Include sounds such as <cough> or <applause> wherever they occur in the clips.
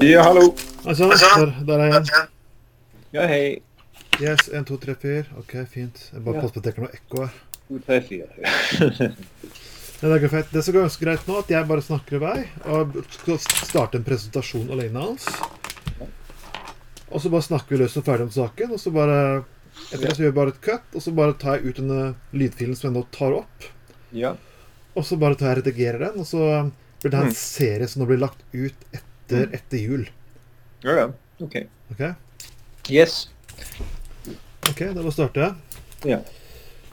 Ja, hallo. Altså, der, der er jeg. Ja, hei. Yes, 1, 2, 3, 4. Ok, fint. Jeg bare Ja. passer på at det ikke er noe ekko her. To, tre, fire. Men <laughs> det er greit. Det som går ganske greit nå, at jeg bare snakker i vei og skal starte en presentasjon alene hans. Og så bare snakker vi løs og ferdig om saken, og så bare Etter det så gjør vi bare et cut, og så bare tar jeg ut denne lydfilen som jeg nå tar opp. Ja. Og så bare tar jeg og redigerer den, og så blir det her Mm. en serie som nå blir lagt ut etter, Mm. etter jul. Ja, ja. OK. Ok? Yes. Ok, da må vi starte. Ja.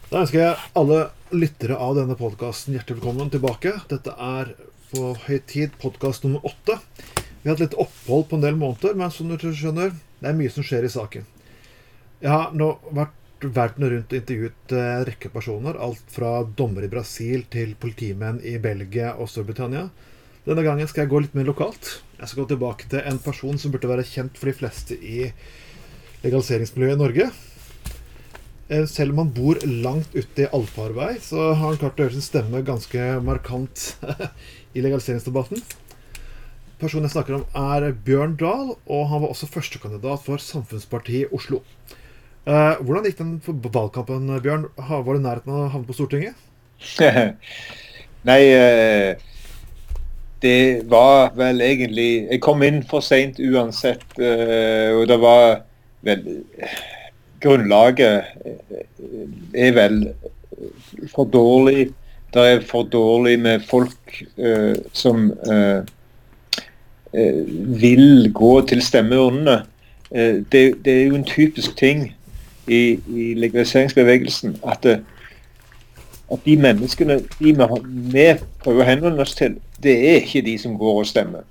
Da ønsker jeg alle lyttere av denne podkasten hjertelig velkommen tilbake. Dette er på høy tid podkast nummer åtte. Vi har hatt litt opphold på en del måneder, men som du skjønner, det er mye som skjer i saken. Jeg har nå vært verden rundt og intervjuet eh, en rekke personer. Alt fra dommer i Brasil til politimenn i Belgia og Storbritannia. Denne gangen skal jeg gå litt mer lokalt. Jeg skal gå tilbake til en person som burde være kjent for de fleste i legaliseringsmiljøet i Norge. Eh, Selv om han bor langt ute i allfarvei, så har han klart å gjøre sin stemme ganske markant <laughs> i legaliseringsdebatten. Personen jeg snakker om, er Bjørn Dahl, og han var også førstekandidat for Samfunnspartiet i Oslo. Eh, hvordan gikk den valgkampen, Bjørn? Var du i nærheten av å havne på Stortinget? <laughs> Nei, eh, det var vel egentlig Jeg kom inn for seint uansett, eh, og det var vel Grunnlaget eh, er vel for dårlig. Det er for dårlig med folk uh, som uh, uh, vil gå til stemmeurnene. Det, det er jo en typisk ting i, i legaliseringsbevegelsen at at de menneskene de vi prøver å henvende oss til, det er ikke de som går og stemmer.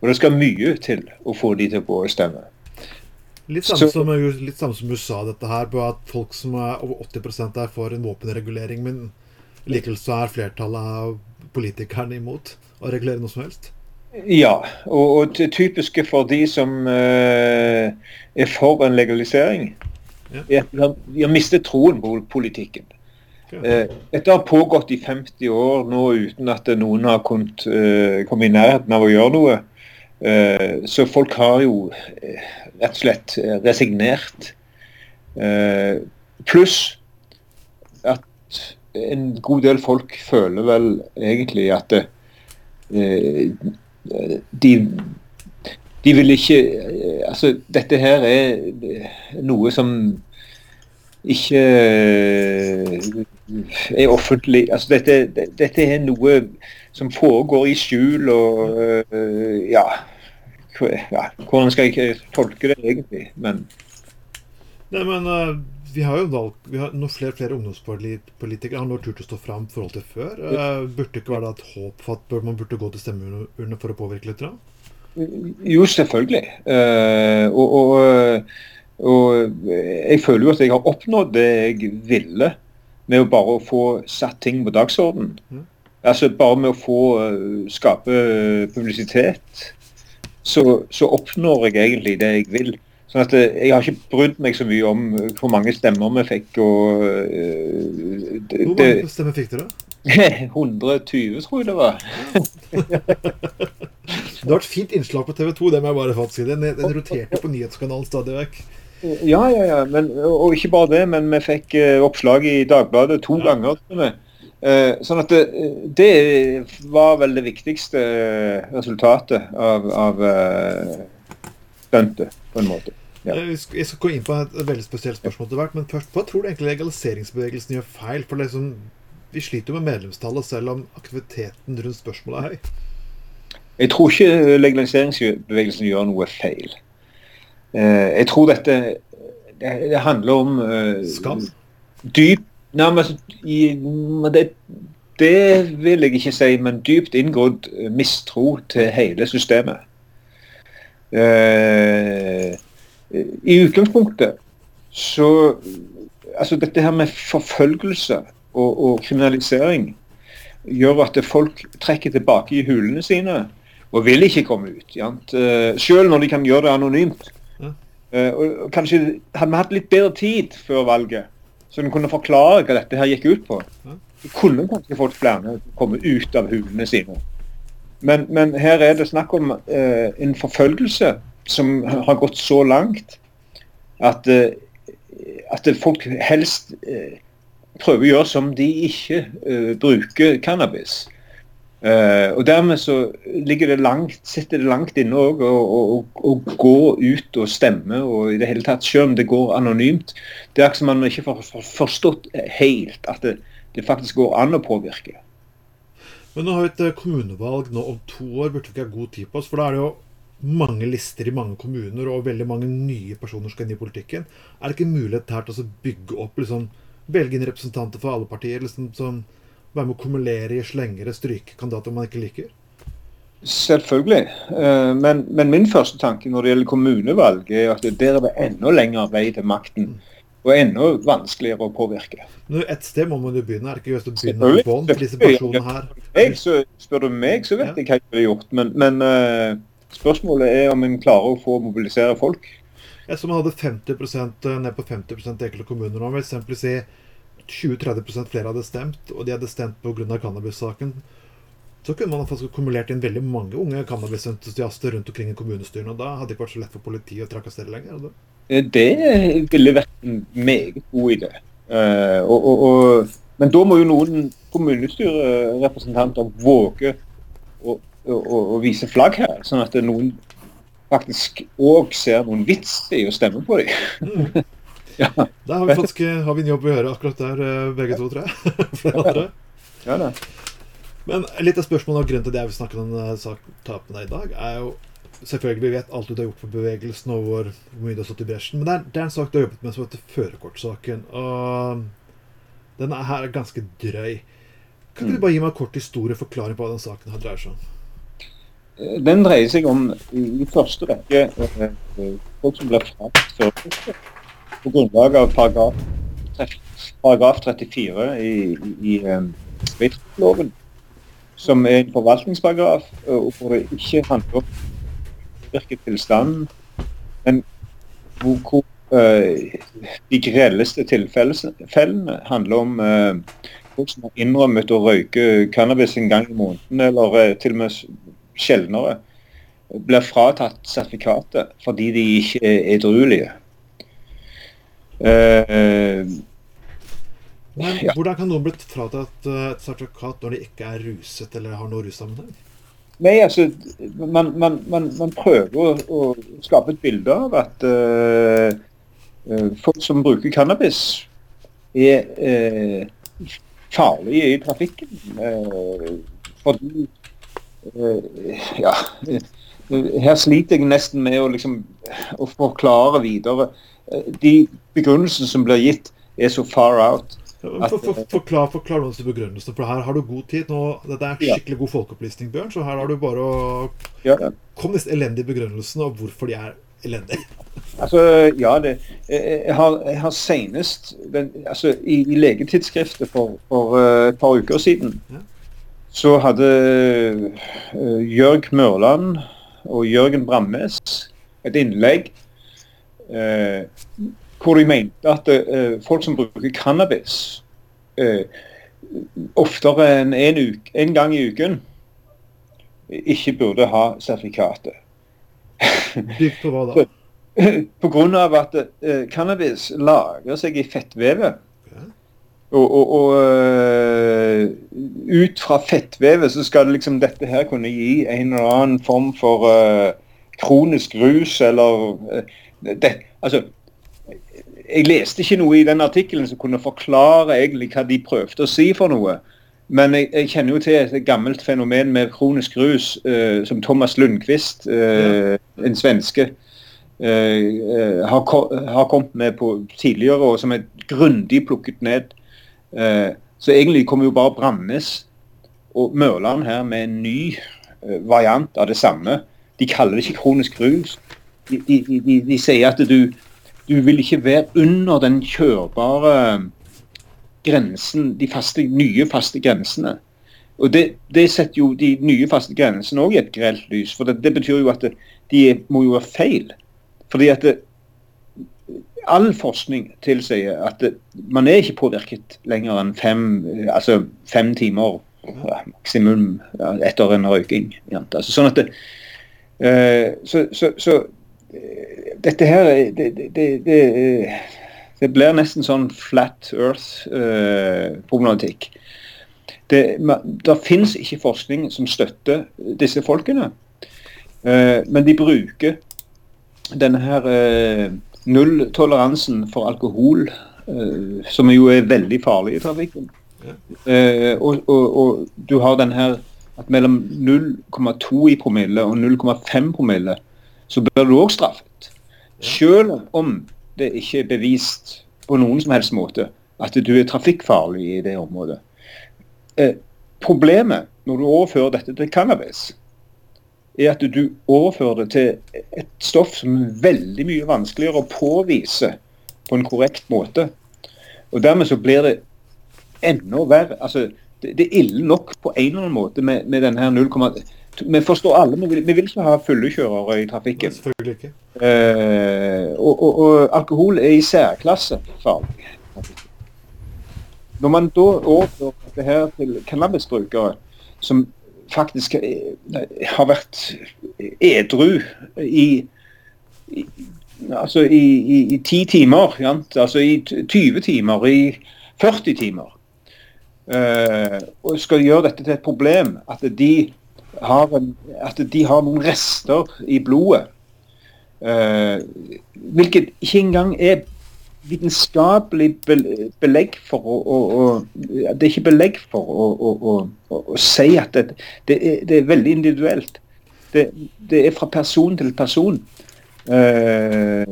Og det skal mye til å få de til å gå og stemme. Litt samme, som, litt samme som USA, dette her, på at folk som er over 80% er for en våpenregulering, men likevel så er flertallet av politikerne imot å regulere noe som helst. Ja, og, og typiske for de som uh, er for en legalisering, Ja. er at de har mistet troen på politikken. Eh, dette har pågått i 50 år nå uten at noen har kunnet eh, komme i nærheten av å gjøre noe. Eh, så folk har jo rett og slett resignert. Pluss at en god del folk føler vel egentlig at de de vil ikke Altså, dette her er noe som ikke er offentlig Altså, dette, dette er noe som foregår i skjul og uh, ja, ja Hvordan skal jeg tolke det egentlig? Men Nei, men uh, vi har jo valgt Vi har noen flere, flere ungdomspolitikere har nå turt å stå fram i forhold til før. Uh, burde det ikke være et håp for at man burde gå til stemmeurnene for å påvirke litt? Da? Jo, selvfølgelig. Uh, og, og, og jeg føler jo at jeg har oppnådd det jeg ville med å bare få satt ting på dagsorden. Mm. Altså bare med å få eh, skape publisitet, så, så oppnår jeg egentlig det jeg vil. Sånn at eh, Jeg har ikke brydd meg så mye om eh, hvor mange stemmer vi fikk. og Uh, det, Hvor mange stemmer fikk dere? <laughs> 120, tror jeg det var. <laughs> Det var et fint innslag på TV 2, det må jeg bare faktisk si. Den, den roterte på nyhetskanalen stadig vekk. Ja, ja, ja. Men, og ikke bare det, men vi fikk eh, oppslag i Dagbladet to ganger. Eh, sånn at det, det var vel det viktigste resultatet av, av eh, stuntet, på en måte. Ja. Jeg skal gå inn på et veldig spesielt spørsmål til hvert, men først, hva tror du egentlig legaliseringsbevegelsen gjør feil? For liksom, vi sliter jo med medlemstallet selv om aktiviteten rundt spørsmålet er høy. Jeg tror ikke legaliseringsbevegelsen gjør noe feil. Eh, jeg tror dette det, det handler om eh, Skam? dyp Nei, men altså, i, det, det vil jeg ikke si, men dypt eh, mistro til hele systemet. Eh, I utgangspunktet så Altså dette her med forfølgelse og, og kriminalisering gjør at folk trekker tilbake i hulene sine og vil ikke komme ut. Sant? Eh, Selv når de kan gjøre det anonymt. Eh, og, kanskje Hadde vi hatt litt bedre tid før valget, så en kunne forklare hva dette her gikk ut på, så kunne kanskje fått flere å komme ut av hulene sine. Men, men, her er det snakk om eh, en forfølgelse som har gått så langt at, eh, at folk helst eh, prøver å gjøre som de ikke eh, bruker cannabis. Uh, og Dermed så ligger det langt, sitter det langt inne òg å gå ut og stemme, og i det hele tatt, selv om det går anonymt. Det er akkurat som man ikke har forstått helt at det, det, faktisk går an å påvirke. Men nå har vi et eh, kommunevalg nå om to år, burde vi ikke ha god tid på oss? For da er det jo mange lister i mange kommuner, og veldig mange nye personer skal inn i politikken. Er det ikke mulighet her til å bygge opp, liksom, velge inn representanter for alle partier? liksom som være med å kumulere i slengere, stryke kandidater man ikke liker? Selvfølgelig. Eh, men, men, min første tanke når det gjelder kommunevalg, er at der er det enda lengre vei til makten. Og enda vanskeligere å påvirke. Men Et sted må man jo begynne. Er det ikke just å begynne på disse personene her? Jeg, så, spør du meg, så vet jeg hva jeg ville gjort. Men, men uh, spørsmålet er om en klarer å få mobilisere folk. Jeg så man hadde 50 eh, ned på 50 i enkelte kommuner nå. Vil eksempelvis si 20-30 flere hadde stemt, og de hadde stemt pga. cannabissaken, så kunne man faktisk kumulert inn veldig mange unge cannabisentusiaster rundt omkring i kommunestyrene. Og da hadde det ikke vært så lett for politiet å trakassere lenger. Det? Eh, det ville vært en meget god idé. Uh, og, og, og, men da må jo noen kommunestyrerepresentanter våge å, å, å, vise flagg her, sånn at noen faktisk òg ser noen vits i å stemme på dem. Ja. Der har vi, faktisk, har vi en jobb å gjøre akkurat der, eh, begge to, tror jeg. <laughs> Flere andre. Ja, det. Men litt av spørsmålet og grunnen til det jeg vil snakke om denne saken med deg i dag, er jo Selvfølgelig, vi vet alt du har gjort for bevegelsen og hvor mye du har stått i bresjen. Men det er, det er en sak du har jobbet med som heter førerkortsaken. Og den er her ganske drøy. Kan ikke du mm. bare gi meg en kort historie forklaring på hva den saken her dreier seg om? Den dreier seg om i første rekke eh, folk som blir fratatt førerkortet på grunnlag av paragraf, paragraf 34 i, i um, som er en forvaltningsparagraf, og hvor det ikke handler om virketilstanden, men hvor, hvor uh, de grelleste tilfellene handler om uh, folk som har innrømmet å røyke cannabis en gang i måneden, eller uh, til og med sjeldnere, blir fratatt sertifikatet fordi de ikke er edruelige. Uh, Men ja. Hvordan kan noen bli fratatt eh, et sertifikat når de ikke er ruset eller har noe russammenheng? Nei, altså, man, man, man, man prøver å, å, skape et bilde av at uh, folk som bruker cannabis, er uh, farlige i trafikken. fordi Ja. <laughs> Her sliter jeg nesten med å, liksom, å forklare videre de begrunnelsene som blir gitt, er så far out. At, for, for, forklar, forklar noen til begrunnelsene, for her har du god tid. Nå, dette er skikkelig god folkeopplysning, Bjørn, så her har du bare å ja. Kom disse elendige begrunnelsene, og hvorfor de er elendige. <laughs> Altså, ja, det, jeg, har, jeg har senest den, altså, i, i legetidsskriftet for, for uh, et par uker siden ja. så hadde uh, Jørg Mørland og Jørgen Brammes et innlegg Eh, hvor de mente at eh, folk som bruker cannabis eh, oftere enn en, en gang i uken ikke burde ha sertifikatet. På hva da? <laughs> Pga. at uh, cannabis lager seg i fettvevet. Okay. Og, og, og uh, ut fra fettvevet så skal liksom dette her kunne gi en eller annen form for uh, kronisk rus eller det, altså, jeg leste ikke noe i den artikkelen som kunne forklare egentlig hva de prøvde å si for noe. Men jeg, jeg kjenner jo til et gammelt fenomen med kronisk rus, uh, som Thomas Lundqvist, uh, ja. en svenske, uh, har, har, kommet med på tidligere, og som er grundig plukket ned. så egentlig kommer jo bare Brandnes og Mørland her med en ny variant av det samme. De kaller det ikke kronisk rus de, de, de, de sier at du, du, vil ikke være under den kjørbare grensen, de faste, nye faste grensene. Og det, det, setter jo de nye faste grensene òg i et grelt lys. For det, det, betyr jo at de må jo være feil. Fordi at det, all forskning tilsier at man er ikke påvirket lenger enn fem, altså fem timer maksimum etter en røyking. Altså, sånn at det, uh, så, så, så, dette her det, det, det, det, blir nesten sånn flat earth-problematikk. Uh, det, det finnes ikke forskning som støtter disse folkene. Uh, men de bruker denne her nulltoleransen for alkohol, som jo er veldig farlig i trafikken. Uh, og, og, og, du har den her at mellom 0,2 i promille og 0,5 promille, så bør du òg straffet. Selv om det ikke er bevist på noen som helst måte at du er trafikkfarlig i det området. Eh, problemet når du overfører dette til cannabis, er at du overfører det til et stoff som er veldig mye vanskeligere å påvise på en korrekt måte. Og Dermed så blir det enda verre. Altså, det, det, er ille nok på en eller annen måte med, med denne her 0, Vi forstår alle, vi vil, vi vil ikke ha fulle kjørere i trafikken. Selvfølgelig ikke. Eh, og, og, og, alkohol er i særklasse farlig. Når man da overfører det her til cannabisbrukere som faktisk har vært edru i, i altså i, i, i, 10 timer, ja? altså i 20 timer, i 40 timer. Uh, og skal gjøre dette til et problem. At de har, en, at de har noen rester i blodet. Uh, hvilket ikke engang er vitenskapelig belegg for å, å, å, Det er ikke belegg for å, å si at det, det, er, det, er, veldig individuelt. Det, det, er fra person til person. Uh,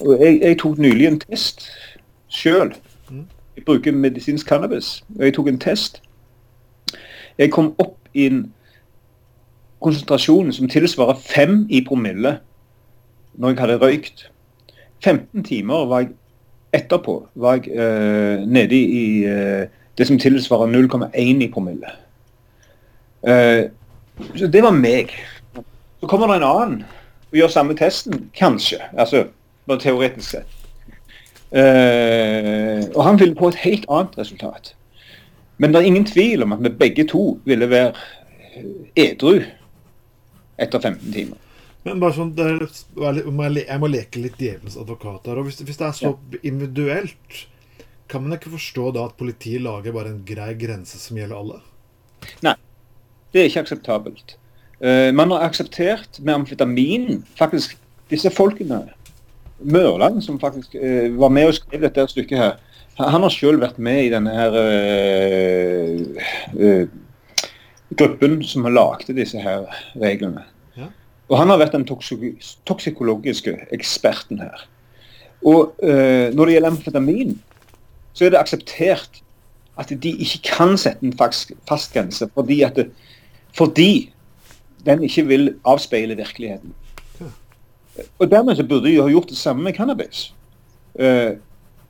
og jeg, jeg, tok nylig en test sjøl. Jeg bruker medisinsk cannabis. og Jeg tok en test. Jeg kom opp i en konsentrasjon som tilsvarer fem i promille når jeg hadde røykt. 15 timer var jeg etterpå var jeg uh, nede i uh, det som tilsvarer 0,1 i promille. Uh, så det var meg. Så kommer det en annen og gjør samme testen, kanskje. Altså bare teoretisk sett. Og han ville på et helt annet resultat. Men det er ingen tvil om at vi begge to ville være edru etter 15 timer. Men bare sånn, er, Jeg må leke litt djevelens advokat her. og hvis, hvis, det er så individuelt, kan man ikke forstå da at politiet lager bare en grei grense som gjelder alle? Nei, det er ikke akseptabelt. Uh, man har akseptert med amfetamin faktisk disse folkene Mørland, som faktisk uh, var med og skrev dette stykket her, han har selv vært med i denne her uh, gruppen som har lagd disse her reglene. Ja. Og han har vært den toksikologiske eksperten her. Og uh, når det gjelder amfetamin, så er det akseptert at de ikke kan sette en fast, fast grense fordi, det, fordi den ikke vil avspeile virkeligheten. Og Dermed så burde de ha gjort det samme med cannabis. Uh,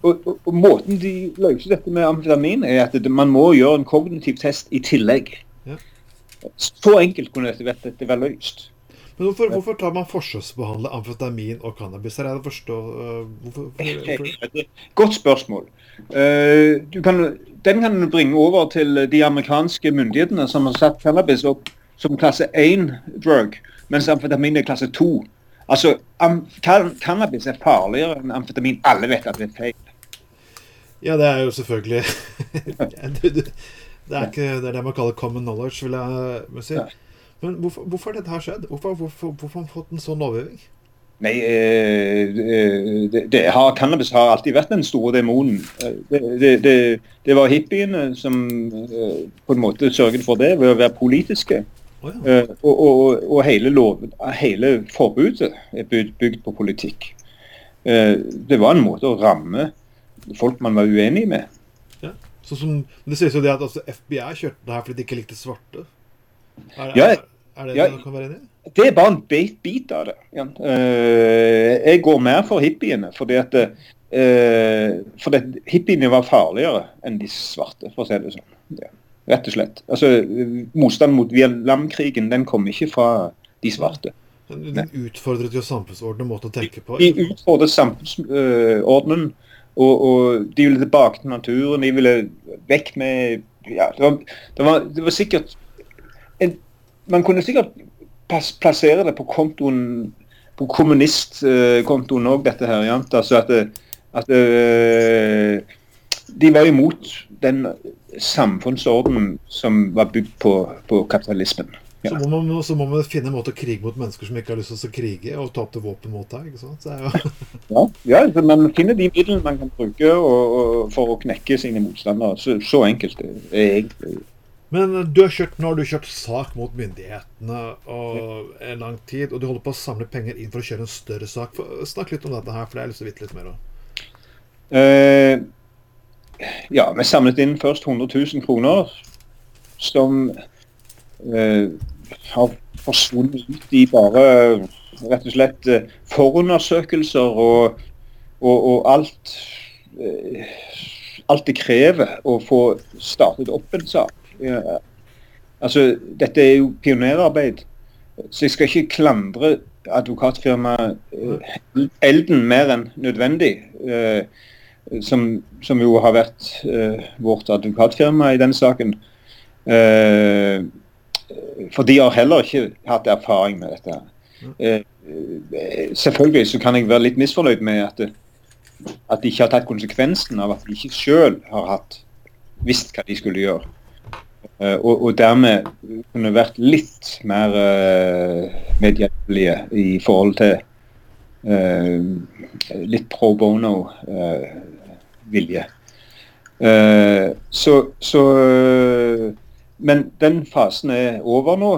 og, og, og, Måten de løser dette med amfetamin, er at det, man må gjøre en kognitiv test i tillegg. Ja. Så enkelt kunne dette vært dette vel løst. Men hvorfor, hvorfor, tar man forsøksbehandle amfetamin og cannabis? Her er det forstå, uh, hvorfor, hvorfor? <laughs> Godt spørsmål. Uh, kan, den kan du bringe over til de amerikanske myndighetene som har satt cannabis opp som klasse 1-drug, mens amfetamin er klasse 2. Altså, Cannabis er farligere enn amfetamin. Alle vet at det er feil. Ja, det er jo selvfølgelig <laughs> Det er ikke det, er det man kaller common knowledge, vil jeg si. Men hvorfor, hvorfor har dette her skjedd? Hvorfor, hvorfor, hvorfor har man fått en sånn overgivning? Nei, eh, det, det har, Cannabis har alltid vært den store demonen. Det, det, det var hippiene som eh, på en måte sørget for det ved å være politiske. Oh, ja. og, og, og, hele, lov, hele forbudet er bygd på politikk. Det var en måte å ramme folk man var uenig med. Ja. Så som, det sies jo det at altså, FBI kjørte det her fordi de ikke likte svarte. Er, ja, er, er det ja, det kan være enig i? Det er bare en bit, bit av det. Ja. Uh, jeg går mer for hippiene. fordi at for hippiene var farligere enn de svarte, for å si det sånn. Ja. Rett og slett. Altså, Motstanden mot Vietnamkrigen den kom ikke fra de svarte. Den utfordret jo samfunnsordenen måten å tenke på? De utfordret samfunnsordenen. Og, og, de ville tilbake til naturen. De ville vekk med ja, det, var, det, var, det var sikkert en, Man kunne sikkert plassere det på kontoen på kommunistkontoen òg, dette her. Ja. Altså at, at de var imot den samfunnsordenen som var bygd på, på kapitalismen. Så, må man, så, må man, finne en måte å krige mot mennesker som ikke har lyst til å krige, og ta opp til våpen mot deg. ikke sant? Ja, ja man finner de midlene man kan bruke og, og for å knekke sine motstandere. Så, så enkelt er det egentlig. Men du har kjørt, nå har du kjørt sak mot myndighetene og en lang tid, og du holder på å samle penger inn for å kjøre en større sak. Snakk litt om dette her, for det jeg lyst til å vite litt mer om. Uh, ja, vi samlet inn først 100 000 kroner, som uh, har forsvunnet ut i bare rett og slett uh, forundersøkelser og, og, og alt alt det krever å få startet opp en sak. Altså, dette er jo pionerarbeid, så jeg skal ikke klandre advokatfirmaet uh, Elden mer enn nødvendig. Som, som, jo har vært vårt advokatfirma i denne saken. For de har heller ikke hatt erfaring med dette. selvfølgelig så kan jeg være litt misfornøyd med at, at de ikke har tatt konsekvensen av at de ikke sjøl har hatt visst hva de skulle gjøre. Uh, og, og, dermed kunne vært litt mer medhjelpelige i forhold til litt pro bono-vilje. så, så Men den fasen er over nå.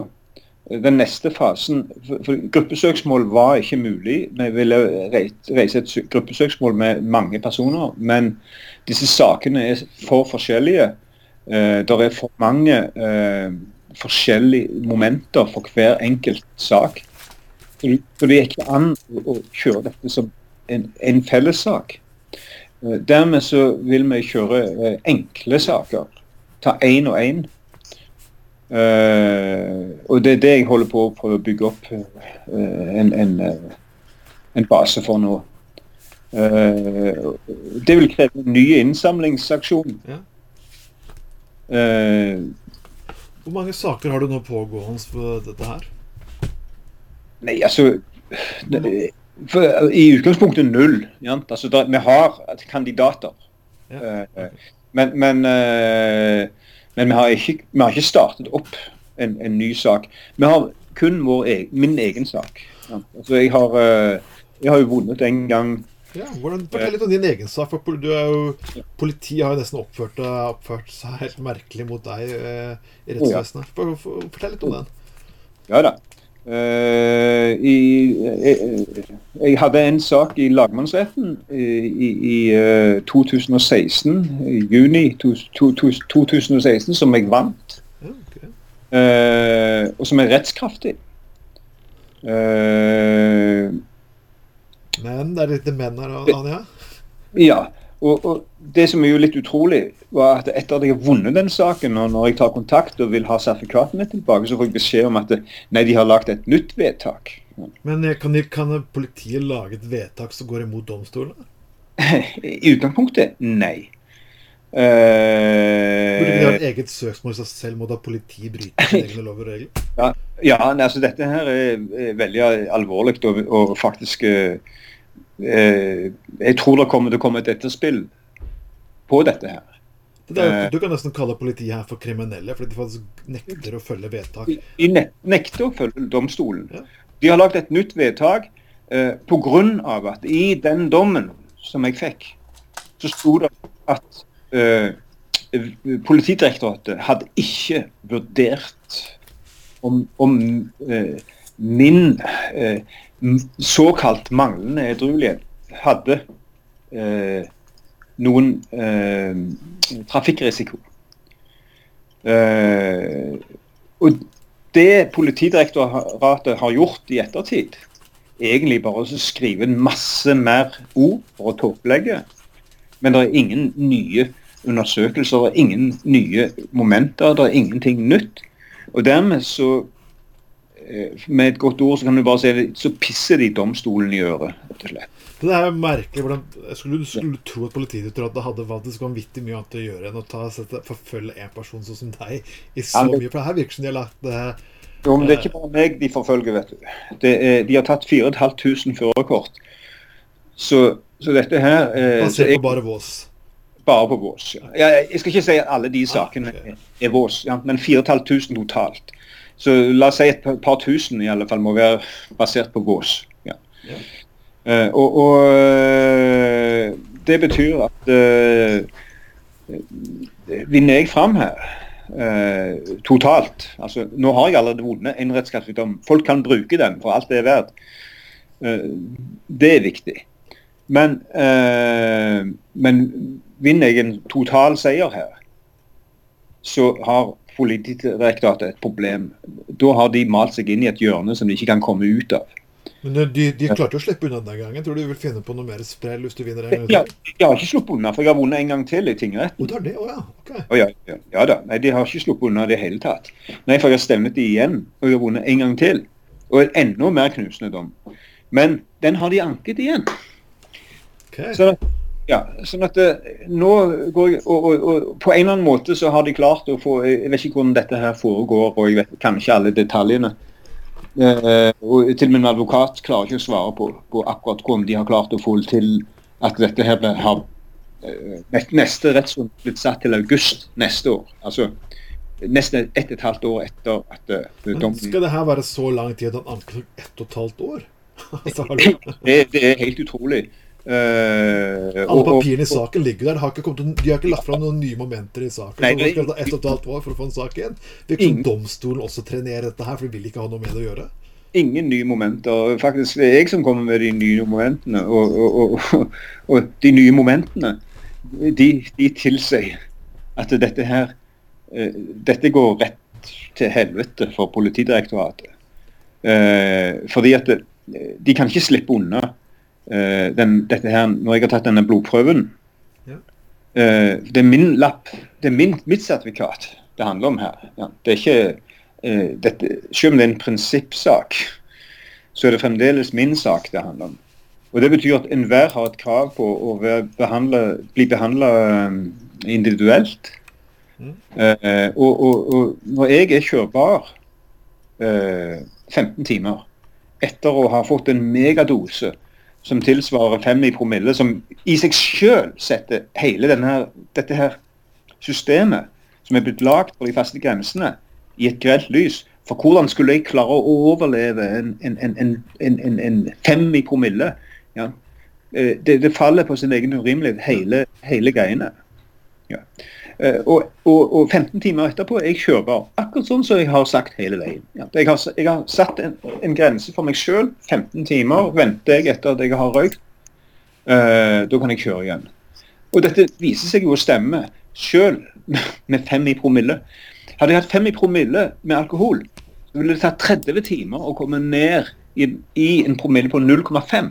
Den neste fasen for, Gruppesøksmål var ikke mulig. Vi ville reise et gruppesøksmål med mange personer. Men disse sakene er for forskjellige Eh, det er for mange eh, forskjellige momenter for hver enkelt sak. Så det er ikke an å kjøre dette som en, en fellessak. Eh, dermed så vil vi kjøre enkle saker. Ta én og én. Uh, og det er det jeg holder på å prøve å bygge opp uh, en, en, uh, en, base for nå. det vil kreve en ny innsamlingsaksjon. Ja. Hvor mange saker har du nå pågående for dette her? Nei, altså det, for, I utgangspunktet null. Altså, der, vi har kandidater. Ja. Uh, men, men, men vi, har ikke, vi, har ikke, startet opp en, en ny sak. Vi har kun egen, min egen sak. Ja. Altså, jeg, har, uh, jeg har jo vunnet en gang ja, hvordan, Fortell litt om din egen sak. for du er jo, Politiet har jo nesten oppført, oppført seg helt merkelig mot deg eh, i rettsvesenet. For, for, fortell litt om den. Ja da. Uh, i, jeg, jeg, hadde en sak i lagmannsretten i, i uh, 2016, i juni to, to, to, 2016, som jeg vant. Okay. Uh, og som er rettskraftig. Men det er litt menn her, Anja? Ja. Og, og, det som er jo litt utrolig, var at etter at jeg har vunnet den saken, og når jeg tar kontakt og vil ha sertifikatene tilbake, så får jeg beskjed om at nei, de har lagt et nytt vedtak. Men eh, kan, de, kan politiet lage et vedtak som går imot domstolene? <laughs> I utgangspunktet nei. Uh, Burde de ha et eget søksmål i seg selv mot at politiet bryter sine <laughs> egne lover og regler? Ja, ja altså dette her er, er veldig alvorlig og, og faktisk uh, jeg tror det kommer til å komme et etterspill på dette her. Det er, eh, du kan nesten kalle politiet her for kriminelle, fordi de faktisk nekter å følge vedtak. De nekter å følge domstolen. Ja. De har lagd et nytt vedtak eh, pga. at i den dommen som jeg fikk, så sto det at eh, Politidirektoratet hadde ikke vurdert om, om eh, min eh, såkalt manglende edruelighet hadde eh, noen eh, trafikkrisiko. Eh, og det Politidirektoratet har gjort i ettertid, egentlig bare å skrive masse mer ord for å tåpelegge. Men det er ingen nye undersøkelser, det ingen nye momenter, det er ingenting nytt. Og dermed så med et godt ord så kan du bare det, så pisser de domstolen i øret, rett og slett. Det er merkelig hvordan jeg skulle, skulle tro at Politidirektoratet hadde faktisk vanvittig mye annet å gjøre enn å ta, sette, forfølge en person sånn som deg i så mye. For det her virker som de har lagt det Jo, men det er ikke bare meg de forfølger, vet du. Er, de har tatt 4500 førerkort. Så, så, dette her eh, Basert på bare Vås? Bare på Vås, ja. Jeg, jeg skal ikke si at alle de sakene ah, okay. er Vås, ja, men 4500 totalt. Så la oss si et par tusen i alle fall må være basert på gås. Ja. ja. Uh, og, og uh, det betyr at uh, vinner jeg fram her totalt altså Nå har jeg allerede vunnet en rettskraftigdom. Folk kan bruke den for alt det er verdt. det er viktig. Men, men vinner jeg en total seier her, så har Politidirektoratet et problem. Da har de malt seg inn i et hjørne som de ikke kan komme ut av. Men de, de klarte å slippe unna den gangen. Tror du de vil finne på noe mer sprell hvis du vinner en gang til? Ja, jeg har ikke sluppet unna, for jeg har vunnet en gang til i tingretten. Oh, det? Oh, ja. Okay. Oh, ja, ja, ja, da. Nei, de har ikke sluppet unna i det hele tatt. Nei, for jeg har stevnet de igjen, og jeg har vunnet en gang til. Og en enda mer knusende dom. Men den har de anket igjen. Okay. Så, ja, sånn at uh, nå går jeg, og, og, og, På en eller annen måte så har de klart å få Jeg vet ikke hvordan dette her foregår, og jeg vet kanskje alle detaljene. Eh, og til en advokat klarer ikke å svare på, på, akkurat hvordan de har klart å få til at dette her ble, har uh, Neste rettsrunde blitt satt til august neste år. Altså nesten ett og et halvt år etter at uh, dommen Skal det her være så lang tid at han anklager ett og et halvt år? <laughs> Altså, det, det, er helt utrolig. Uh, Alle papirene i saken ligger der. Har kommet, de har ikke lagt fram noen nye momenter i saken. Nei, det skal ta ett og et halvt år for å få en sak igjen. Virker som domstolen også trenerer dette her, for de vil ikke ha noe med det å gjøre. Ingen nye momenter. Faktisk det er jeg som kommer med de nye momentene. Og, og, og, og de nye momentene, de, de tilsier at dette her uh, Dette går rett til helvete for Politidirektoratet. Uh, fordi at de kan ikke slippe unna uh, den, dette her, når jeg har tatt denne blodprøven ja. uh, Det er min lapp, det er min, mitt sertifikat det handler om her. Ja. Det er ikke uh, dette, Selv om det er en prinsippsak, så er det fremdeles min sak det handler om. Og Det betyr at enhver har et krav på å behandle, bli behandla individuelt. Mm. Og, og, og, når jeg er kjørbar 15 timer etter å ha fått en megadose som tilsvarer fem i promille, som i seg selv setter hele denne, dette her systemet som er blitt lagd for de faste grensene, i et grelt lys. For hvordan skulle jeg klare å overleve en, en, en, en fem i promille? Ja. Eh, det, det, faller på sin egen urimelighet, hele, hele greiene. Ja. Uh, og, og, og, 15 timer etterpå er jeg kjørbar. Akkurat sånn som jeg har sagt hele veien. Jeg, har, jeg, har, satt en, en grense for meg sjøl. 15 timer venter jeg etter at jeg har røykt. Uh, da kan jeg kjøre igjen. Og dette viser seg jo å stemme sjøl <laughs> med fem i promille. Hadde jeg hatt fem i promille med alkohol, ville det tatt 30 timer å komme ned i, i en promille på 0,5.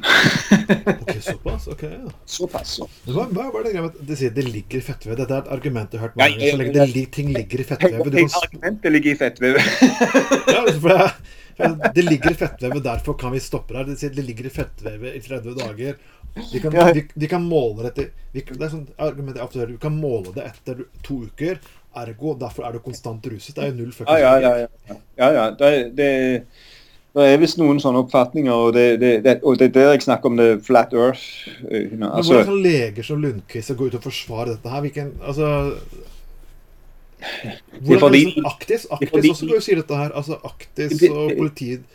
<laughs> ok, såpass? ok, ja. Såpass, så. Hva, hva er det greia med at de sier det ligger i fettvevet? Dette er et argument jeg har hørt mange ganger. Så lenge det, det, ting ligger i fettvevet kan... Argumentet ligger i fettvevet. <laughs> ja, altså, for jeg, det ligger i fettvevet, derfor kan vi stoppe der. De sier det ligger i fettvevet i 30 dager. De kan, de, de kan måle det etter Det er sånn argument jeg ofte hører. Du kan måle det etter to uker. Ergo, derfor er du konstant ruset. Det er jo null fuckings ja, ja, ja, ja, ja. ja, det, det det er visst noen sånne oppfatninger, og det, det, det, og det er der jeg snakker om det flat earth. You know, altså, hvordan kan leger som Lundqvist gå ut og forsvare dette her? Hvilken, altså, hvordan fordi, er det Aktis, Aktis fordi, også kan og sier dette her. Altså Aktis og politiet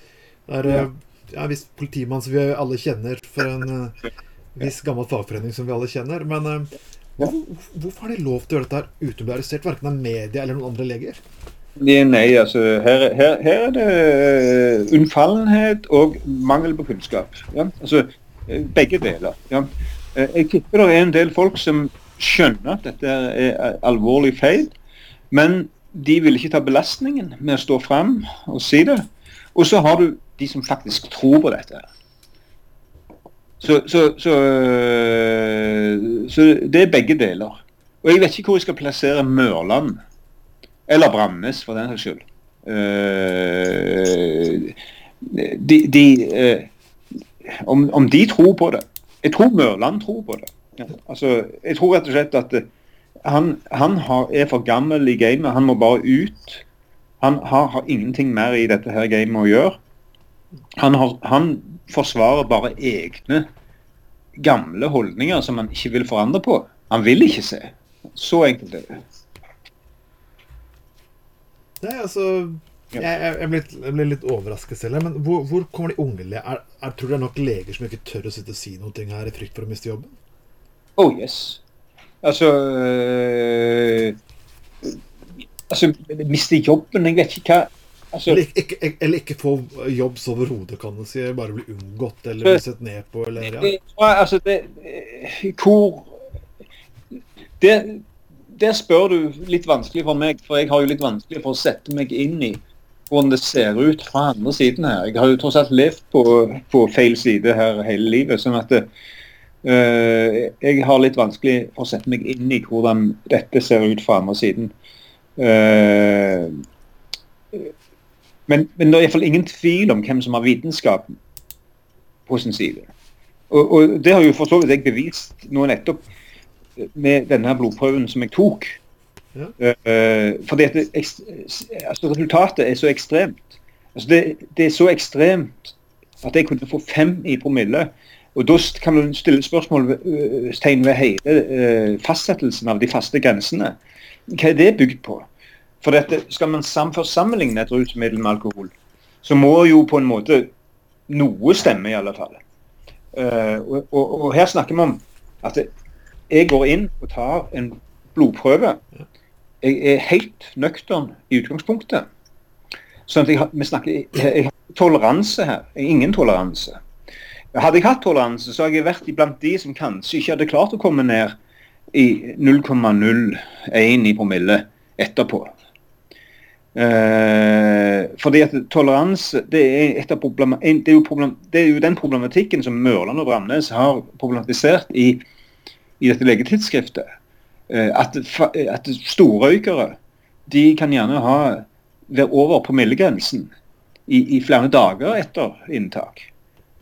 der, ja. en viss politimann som vi alle kjenner for en uh, viss gammel fagforening som vi alle kjenner. Men hvorfor, hvorfor har de lov til å gjøre dette her uten å bli arrestert, verken av media eller noen andre leger? Nei, altså her, her, her, er det eh, unnfallenhet og mangel på kunnskap. Ja? Altså, eh, begge deler. Ja? Eh, jeg tipper det er en del folk som skjønner at dette er alvorlig feil, men de vil ikke ta belastningen med å stå fram og si det. Og så har du de som faktisk tror på dette. Så, så, så, så det er begge deler. Og jeg vet ikke hvor jeg skal plassere Mørland eller Bramnes, for den saks skyld. Uh, de, de uh, om, om, de tror på det. Jeg tror Mørland tror på det. Ja, altså, jeg tror rett og slett at eh, han, han har, er for gammel i gamet. Han må bare ut. Han har, har, ingenting mer i dette her gamet å gjøre. Han, har, han forsvarer bare egne gamle holdninger som han ikke vil forandre på. Han vil ikke se. Så enkelt er det. Nei, altså jeg, jeg, jeg, ble, jeg, ble, litt overrasket selv. Men hvor, hvor kommer de unge er, er, Tror du det er nok leger som ikke tør å sitte og si noe her i frykt for å miste jobben? Oh yes. Altså øh, Altså, miste jobben Jeg vet ikke hva altså, eller, ikke, ikke, eller, ikke, få jobb overhodet, kan du si. Bare bli unngått eller bli sett ned på. Eller, ja. altså, det, hvor det, Der spør du litt vanskelig for meg, for jeg har jo litt vanskelig for å sette meg inn i hvordan det ser ut fra andre siden her. Jeg har jo tross alt levd på, på feil side her hele livet. sånn at det, uh, jeg har litt vanskelig for å sette meg inn i hvordan dette ser ut fra andre siden. Uh, men, men, det er iallfall ingen tvil om hvem som har vitenskapen på sin side. Og, og det har jo for så vidt jeg bevist nå nettopp med denne blodprøven som jeg tok. Ja. Uh, fordi at det, altså resultatet er så ekstremt. Altså det, det, er så ekstremt at jeg kunne få fem i promille. Og da kan du stille spørsmålstegn ved hele uh, fastsettelsen av de faste grensene. Hva er det bygd på? For dette, Skal man først sammenligne et rusmiddel med alkohol, så må jo på en måte noe stemme, i alle fall. Uh, og, og, og, her snakker vi om at jeg går inn og tar en blodprøve. Jeg er helt nøktern i utgangspunktet. Sånn at jeg, vi snakker, jeg har toleranse her. Jeg har ingen toleranse. Hadde jeg hatt toleranse, så hadde jeg vært blant de som kanskje ikke hadde klart å komme ned i 0,01 i promille etterpå. Eh, fordi at toleranse det er, problem, det, er problem, det er, jo den problematikken som Mørland og Bramnes har problematisert i, i dette legetidsskriftet. Eh, at, at storrøykere de kan gjerne ha være over promillegrensen i, i flere dager etter inntak.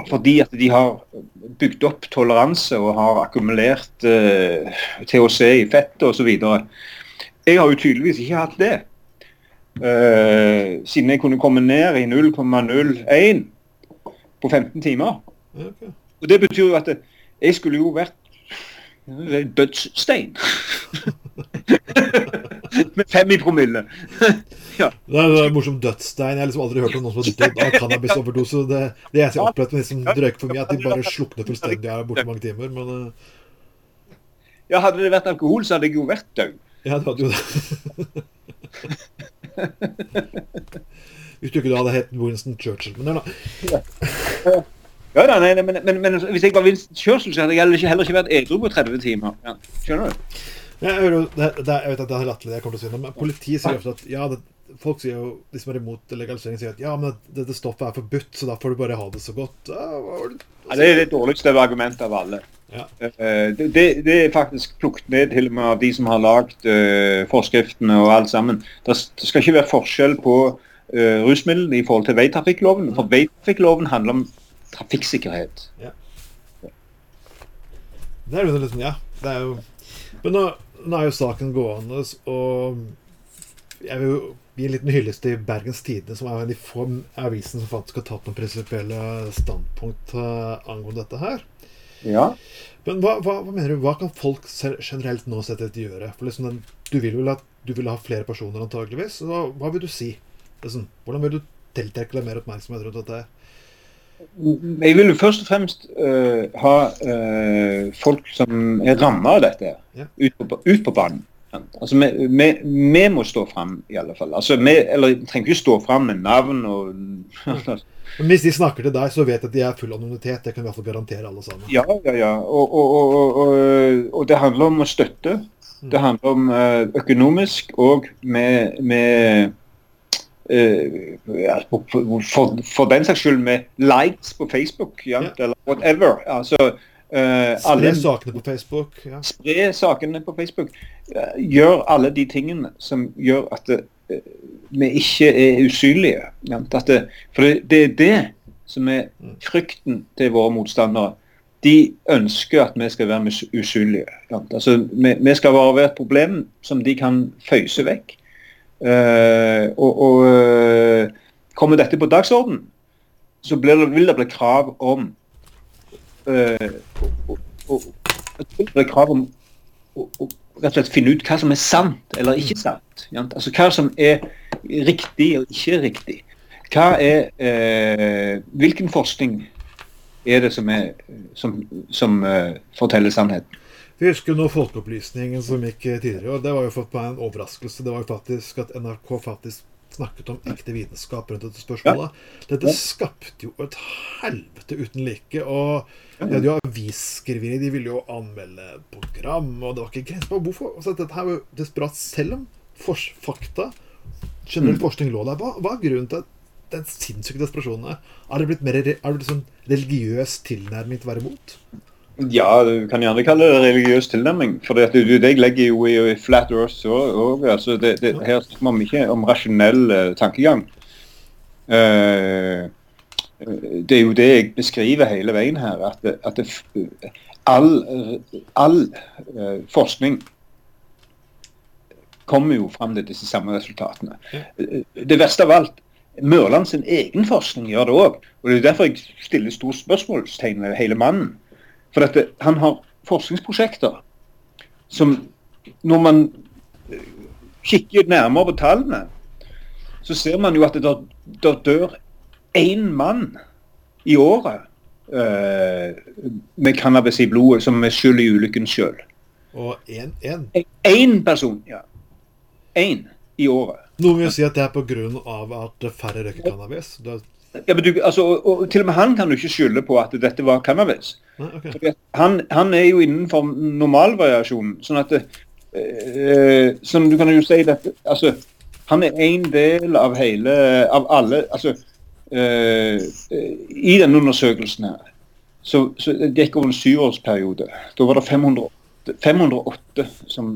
Fordi at de har bygd opp toleranse og har akkumulert eh, THC i fettet osv. Jeg har jo tydeligvis ikke hatt det. Uh, siden jeg kunne komme ned i 0,01 på 15 timer. Og Det betyr jo at jeg skulle jo vært dødsstein. <laughs> Med fem i promille. <laughs> ja. Det er en morsom dødsstein. Jeg har liksom aldri hørt om noen som har dødd av cannabisoverdose. Det, det jeg har opplevd med de som røyker for mye, at de bare slukner fullstendig og er borte mange timer. Men, uh... Ja, hadde det vært alkohol, så hadde jeg jo vært død. Ja, det hadde jo det. <laughs> Hvis du ikke hadde hett Winston Churchill. Men ja, ja da, nei, men, men, men, hvis jeg var Vincent Churchill, så hadde jeg heller ikke, heller ikke vært edru på 30 timer. Ja, skjønner du? Jeg, hører, det, det, jeg vet at det er latterlig, jeg kommer til å si det, men politiet sier ofte at ja, det, folk sier jo, de som er imot legalisering, sier at ja, men dette stoffet er forbudt, så da får du bare ha det så godt. Ja, det? Ja, det er det dårligste argumentet av alle. Ja. Uh, det, det, er faktisk plukket ned til og med av de som har lagd uh, forskriftene og alt sammen. Det, skal ikke være forskjell på uh, rusmidlene i forhold til veitrafikkloven. For veitrafikkloven handler om trafikksikkerhet. Ja. Det er jo liksom, ja. Det er jo Men nå, nå er jo saken gående, og jeg vil jo gi en liten hyllest til Bergens Tidende, som er en av de få avisene som faktisk har tatt noen prinsipielle standpunkt angående dette her. Ja. Men hva, hva, hva, mener du, hva kan folk generelt nå sette etter gjøre? For liksom den, du vil vel at du vil ha flere personer, antageligvis. Hva, hva vil du si? Liksom, hvordan vil du tiltrekke deg mer oppmerksomhet rundt dette? Jeg vil jo først og fremst uh, ha uh, folk som er ramma av dette, ja. ut, på, ut, på, banen. Altså, vi, vi, vi, må stå fram, i alle fall. Altså, vi, eller vi trenger ikke stå fram med navn og Men hvis de snakker til deg, så vet jeg at de er full anonymitet. Det kan vi i hvert fall garantere alle sammen. Ja, ja, ja. Og, og, og, og det handler om å støtte. Mm. Det handler om uh, økonomisk og med, med uh, ja, for, for, den saks skyld med likes på Facebook, ja, ja. eller whatever. Altså, uh, spre sakene på Facebook. Ja. Spre sakene på Facebook. gjør alle de tingene som gjør at det, vi ikke er usynlige. Det, for det, det, er det som er frykten til våre motstandere. De ønsker at vi skal være usynlige. Altså, vi, vi, skal bare være et problem som de kan føyse vekk. Uh, og, og kommer dette på dagsorden, så det, vil det bli krav om uh, og, og, det krav om å rett og slett finne ut hva som er sant eller ikke sant. Altså Hva som er riktig og ikke riktig. Hva er, eh, hvilken forskning er det som, er, som, som uh, forteller sannheten? Vi husker nå Folkeopplysningen som gikk tidligere. og Det var jo fått meg en overraskelse. Det var jo faktisk at NRK faktisk snakket om ekte vitenskap rundt dette spørsmålet. Ja. Dette skapte jo et helvete uten like. og det hadde jo avisskriveri. De ville jo anmelde program, og det var ikke grenser på hvorfor. Altså, dette her var jo desperat, selv om fakta, generell mm. forskning lå der. Hva, hva, er grunnen til den sinnssyke desperasjonen er? Er det blitt mer er det blitt sånn religiøs tilnærming til å være imot? Ja, du kan gjerne kalle det religiøs tilnærming. For det, det jeg legger jo i, i flat earth òg. Altså det, det, her snakker vi ikke om rasjonell uh, tankegang. Uh, det er jo det jeg beskriver hele veien her. At, at all, all uh, forskning kommer jo fram til disse samme resultatene. Det verste av alt Mørland sin egen forskning gjør det òg. Og det er derfor jeg stiller stort spørsmålstegn ved hele mannen. For dette, han har forskningsprosjekter som Når man eh, kikker nærmere på tallene, så ser man jo at det der, dør én mann i året uh, med cannabis i blodet som er skyld i ulykken sjøl. Og én? Én person, ja. Én i året. Noen vil si at det er pga. at færre røyker cannabis? Det ja, men du, altså, og, og, Til og med han kan du ikke skylde på at dette var cannabis. okay. han, han, er jo innenfor normalvariasjonen. Sånn at øh, sånn Du kan jo si dette altså, Han er en del av hele Av alle altså, øh, I denne undersøkelsen her så, så det gikk over en syvårsperiode. Da var det 508, 508 som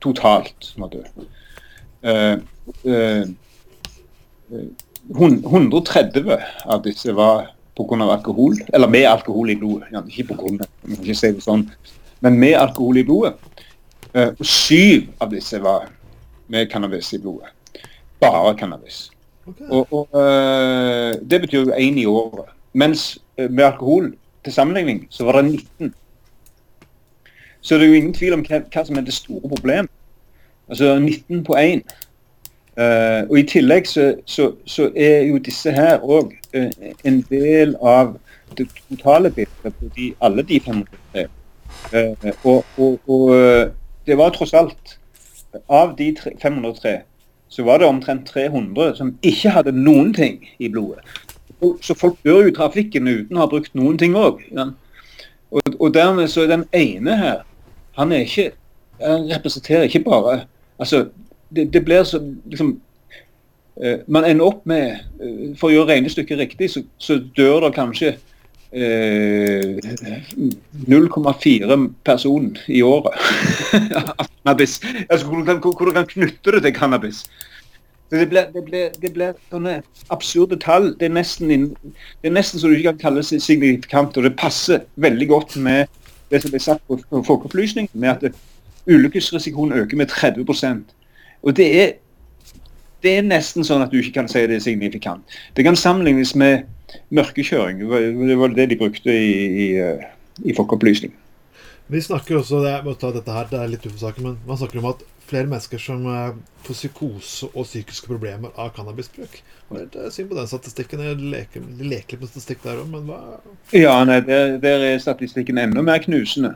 totalt som var døde. Uh, uh, 130 av disse var pga. alkohol, eller med alkohol i blodet. Ja, ikke på grunn, man kan ikke si det sånn, men med alkohol i blodet. Og syv av disse var med cannabis i blodet. Bare cannabis. Okay. Og, og uh, Det betyr jo én i året. Mens uh, med alkohol til sammenligning så var det 19. Så det er jo ingen tvil om hva, hva som er det store problemet. Altså 19 på 1. Uh, og I tillegg så, så, så, er jo disse her òg uh, eh, en del av det totale bildet på de, alle de 503. Uh, og, og, og, det var tross alt Av de 503 så var det omtrent 300 som ikke hadde noen ting i blodet. Så folk dør jo i trafikken uten å ha brukt noen ting òg. Ja. Og, og, dermed så er den ene her Han er ikke Han representerer ikke bare altså det, det blir så liksom, uh, Man ender opp med uh, For å gjøre regnestykket riktig, så, så dør det kanskje eh, 0,4 person i året <laughs> av cannabis. Altså, hvordan kan, hvor, kan knytte det til cannabis. Det blir, det, blir, det blir, sånne absurde tall. Det er, nesten det er nesten så du ikke kan kalle det signifikant. Og det passer veldig godt med det som ble sagt på Folkeopplysning, med at ulykkesrisikoen øker med 30 og det er, det er nesten sånn at du ikke kan si det er signifikant. Det kan sammenlignes med mørkekjøring. Det var det de brukte i, i, eh, i folkeopplysning. Vi snakker også, det, dette her, det er litt utenfor saken, men man snakker om at flere mennesker som eh, får psykose og psykiske problemer av cannabisbruk. Det er synd på den statistikken. Jeg leker, leker med statistikk der òg, men hva Ja, nei, der, der, er statistikken enda mer knusende.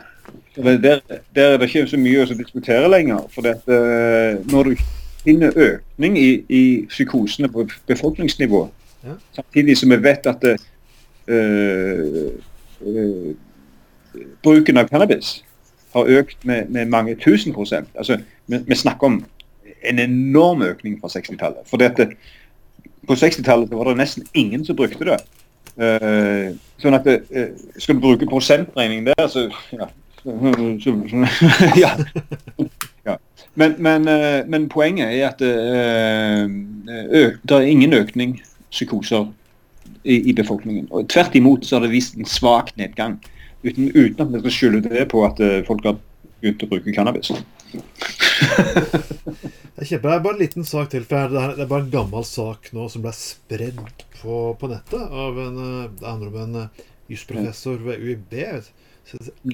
Der, der, er det ikke så mye å diskutere lenger. For det, uh, når du finner økning i, i psykosene på befolkningsnivå, ja. samtidig som vi vet at uh, uh, bruken av cannabis har økt med, med mange tusen prosent. Altså, vi, vi, snakker om en enorm økning fra 60-tallet. For dette, på 60-tallet var det nesten ingen som brukte det. Uh, sånn at det, uh, Skal du bruke prosentregning der, så ja, så, <laughs> ja. ja. Men, men, uh, men, poenget er at det er ingen økning psykoser i, i, befolkningen. Og Tvert imot så har det vist en svak nedgang. Uten, uten at vi skal skylde det på at folk har begynt å bruke cannabis. Det er kjempe. Bare en liten sak til. for Det er, bare en gammel sak nå som ble spredd på, på nettet. av en, Det handler om en jusprofessor ved UiB,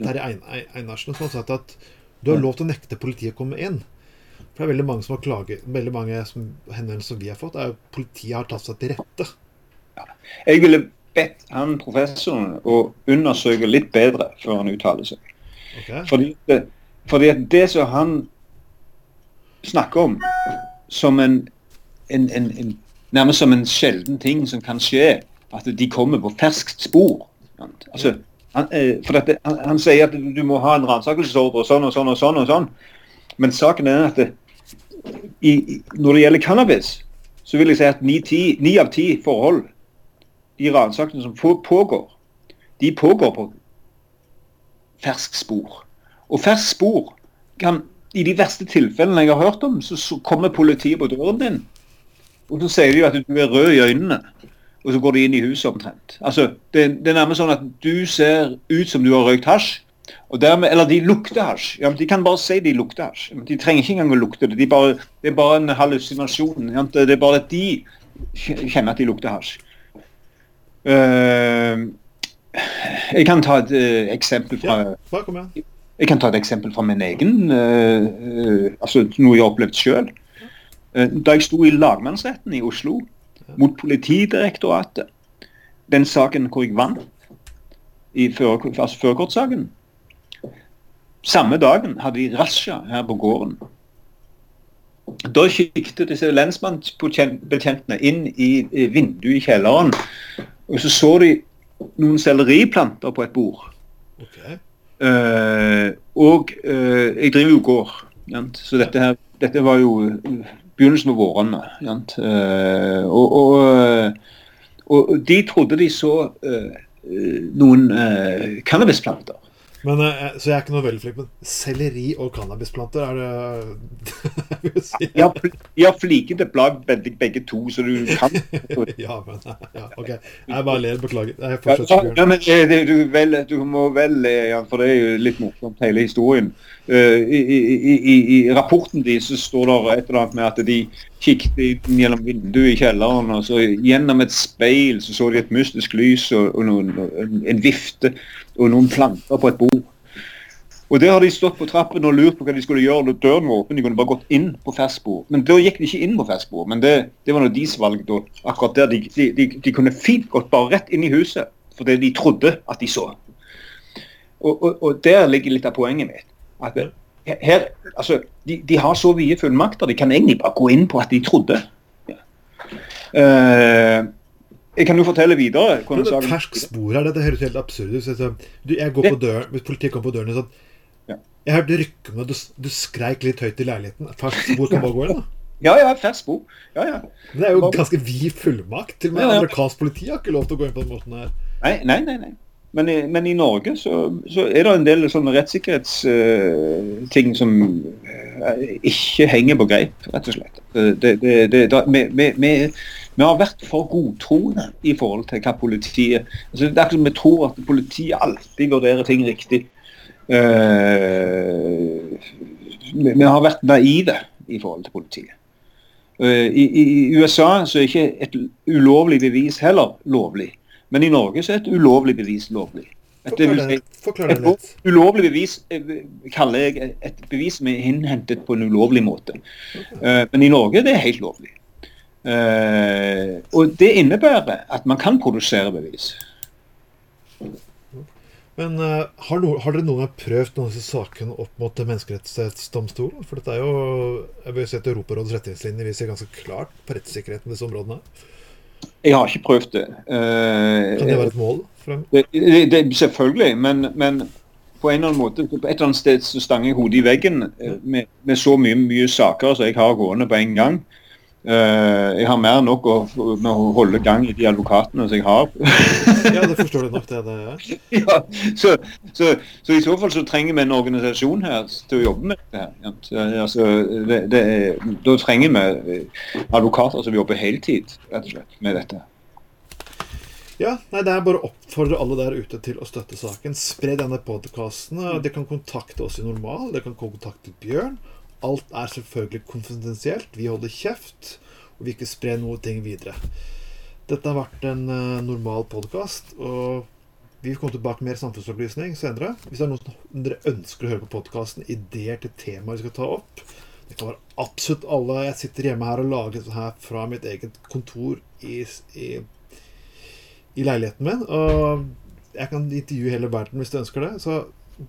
Terje Einarsen, som har sagt at du har lov til å nekte politiet å komme inn. For det er veldig mange som har klaget, veldig mange henvendelser som vi har fått, er at politiet har tatt seg til rette. Ja. Jeg ville bedt han professoren å undersøke litt bedre før han uttaler seg. Okay. Fordi, det, fordi det som han snakker om som en, en, en, en, nærmest som en sjelden ting som kan skje, at de kommer på ferskt spor. Altså, han, eh, for dette, han, han, sier at du må ha en ransakelsesordre og sånn og sånn og sånn. og sånn. Men saken er at det, i, når det gjelder cannabis, så vil jeg si at ni av ti forhold i ransakene som pågår, de pågår på fersk spor. Og fersk spor kan i de verste tilfellene jeg har hørt om, så, kommer politiet på døren din. Og så sier de jo at du er rød i øynene og så går de inn i huset omtrent. Altså, det, det, er nærmest sånn at du ser ut som du har røykt hasj. Og dermed, eller de lukter hasj. Ja, de kan bare si de lukter hasj. De trenger ikke engang å lukte det. De bare, det er bare en hallusinasjon. Det er bare at de kjenner at de lukter hasj. Uh, jeg kan ta et uh, eksempel fra ja, Jeg kan ta et eksempel fra min egen uh, altså Noe jeg har opplevd sjøl. da jeg sto i lagmannsretten i Oslo mot Politidirektoratet. Den saken hvor jeg vant i altså førerkortsaken. Samme dagen hadde de razzia her på gården. Da kikket disse lensmannsbetjentene inn i vinduet i kjelleren, og så så de noen selleriplanter på et bord. Okay. Uh, og uh, jeg driver jo gård, så dette, her, dette var jo begynnelsen av vårene. Uh, og, og, eh, og, de trodde de så noen cannabisplanter. Men, så jeg er ikke noe veldig flink, men selleri og cannabisplanter, er det <laughs> si? Jeg har flikete blad begge, to, så du kan <laughs> Ja, men ja, OK. Jeg bare ler. Beklager. Jeg ja, ja, men, du, vel, du, må vel Jan, for det er jo litt morsomt, hele historien. Uh, i, i, i, i, rapporten de så står det et eller annet med at de kikket gjennom vinduet i kjelleren, og så gjennom et speil så så de et mystisk lys og, og noen, en vifte og noen planter på et bord. Og Der har de stått på trappen og lurt på hva de skulle gjøre. Døren var åpen, de kunne bare gått inn på festbord. Men da gikk de ikke inn på festbord. Men det, det var noe deres valg da. Akkurat der de, de, de, de, kunne fint gått bare rett inn i huset, fordi de trodde at de så. Og, og, og der ligger litt av poenget mitt at her, altså, de, de, har så vide fullmakter. De kan egentlig bare gå inn på at de trodde. Ja. Uh, jeg kan jo fortelle videre. Det er fersk spor her. Dette høres helt absurd ut. Jeg går på døren, Hvis politiet kommer på døren og sånn ja. Jeg hørte rykkene, og du, du skreik litt høyt i leiligheten. Fersk spor kan bare gå inn, da? Ja, ja, fersk spor. Ja, ja. Men det er jo ganske vid fullmakt. Til og med amerikansk politi har ikke lov til å gå inn på den måten her. Nei, nei, nei. nei. Men, i, men i Norge så, så, er det en del sånne rettssikkerhetsting uh, som uh, ikke henger på greip, rett og slett. Det, det, det, vi, vi, vi, vi, har vært for godtroende i forhold til hva politiet altså, Det er akkurat Vi tror at politiet alltid vurderer ting riktig. Uh, vi har vært naive i forhold til politiet. I, I USA så er ikke et ulovlig bevis heller lovlig. Men i Norge så er et ulovlig bevis lovlig. Forklar det, litt. Et ulovlig bevis eh, kaller jeg et bevis som er innhentet på en ulovlig måte. Okay. men i Norge det er helt lovlig. Uh, og det innebærer at man kan produsere bevis. Men uh, har, no, har, dere noen gang prøvd noen av disse sakene opp mot Menneskerettighetsdomstolen? For dette er jo jeg vil si at Europarådets retningslinjer viser ganske klart på rettssikkerheten i disse områdene. Jeg har ikke prøvd det. Uh, kan det være et mål? Det, det, det, selvfølgelig, men, men, på en eller annen måte, på et eller annet sted så stanger jeg hodet i veggen uh, med, med, så mye, mye saker som jeg har gående på en gang. Uh, jeg har mer enn nok å, med å holde gang i de advokatene som jeg har. ja, det forstår du nok, det. det ja. <laughs> ja, så, så, så, i så fall så trenger vi en organisasjon her til å jobbe med dette. her. Altså, det, det er, da trenger vi advokater som jobber heltid rett og slett, med dette. Ja, nei, Det er bare å oppfordre alle der ute til å støtte saken. Spre denne podkasten. De kan kontakte oss i Normal, de kan kontakte Bjørn. Alt er selvfølgelig konfidensielt. Vi holder kjeft og vil ikke spre noe ting videre. Dette har vært en uh, normal podkast, og vi vil komme tilbake med mer samfunnsopplysning senere. Hvis det er noen dere ønsker å høre på podkasten, ideer til temaer vi skal ta opp Det kan være absolutt alle. Jeg sitter hjemme her og lager dette her fra mitt eget kontor i, i, i leiligheten min. Og jeg kan intervjue hele verden hvis du ønsker det. Så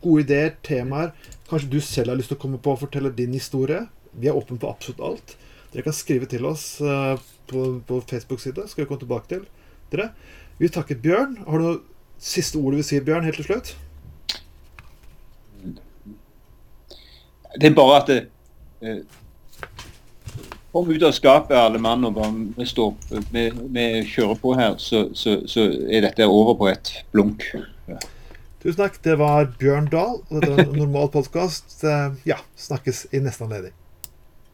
gode ideer, temaer. Kanskje du selv har lyst til å komme på og fortelle din historie. Vi er åpne på absolutt alt. Dere kan skrive til oss uh, på, på Facebook-side. Skal vi komme tilbake til dere. Vi takker Bjørn. Har du noe siste ord du vil si, Bjørn, helt til slutt? Det er bare at det, eh, Kom ut av skapet, alle mann, og bare vi, står, vi, vi kjører på her, så, så, så er dette over på et blunk. Ja. Tusen takk. Det var Bjørn Dahl. Og dette er en normal podkast. Ja, snakkes i neste anledning.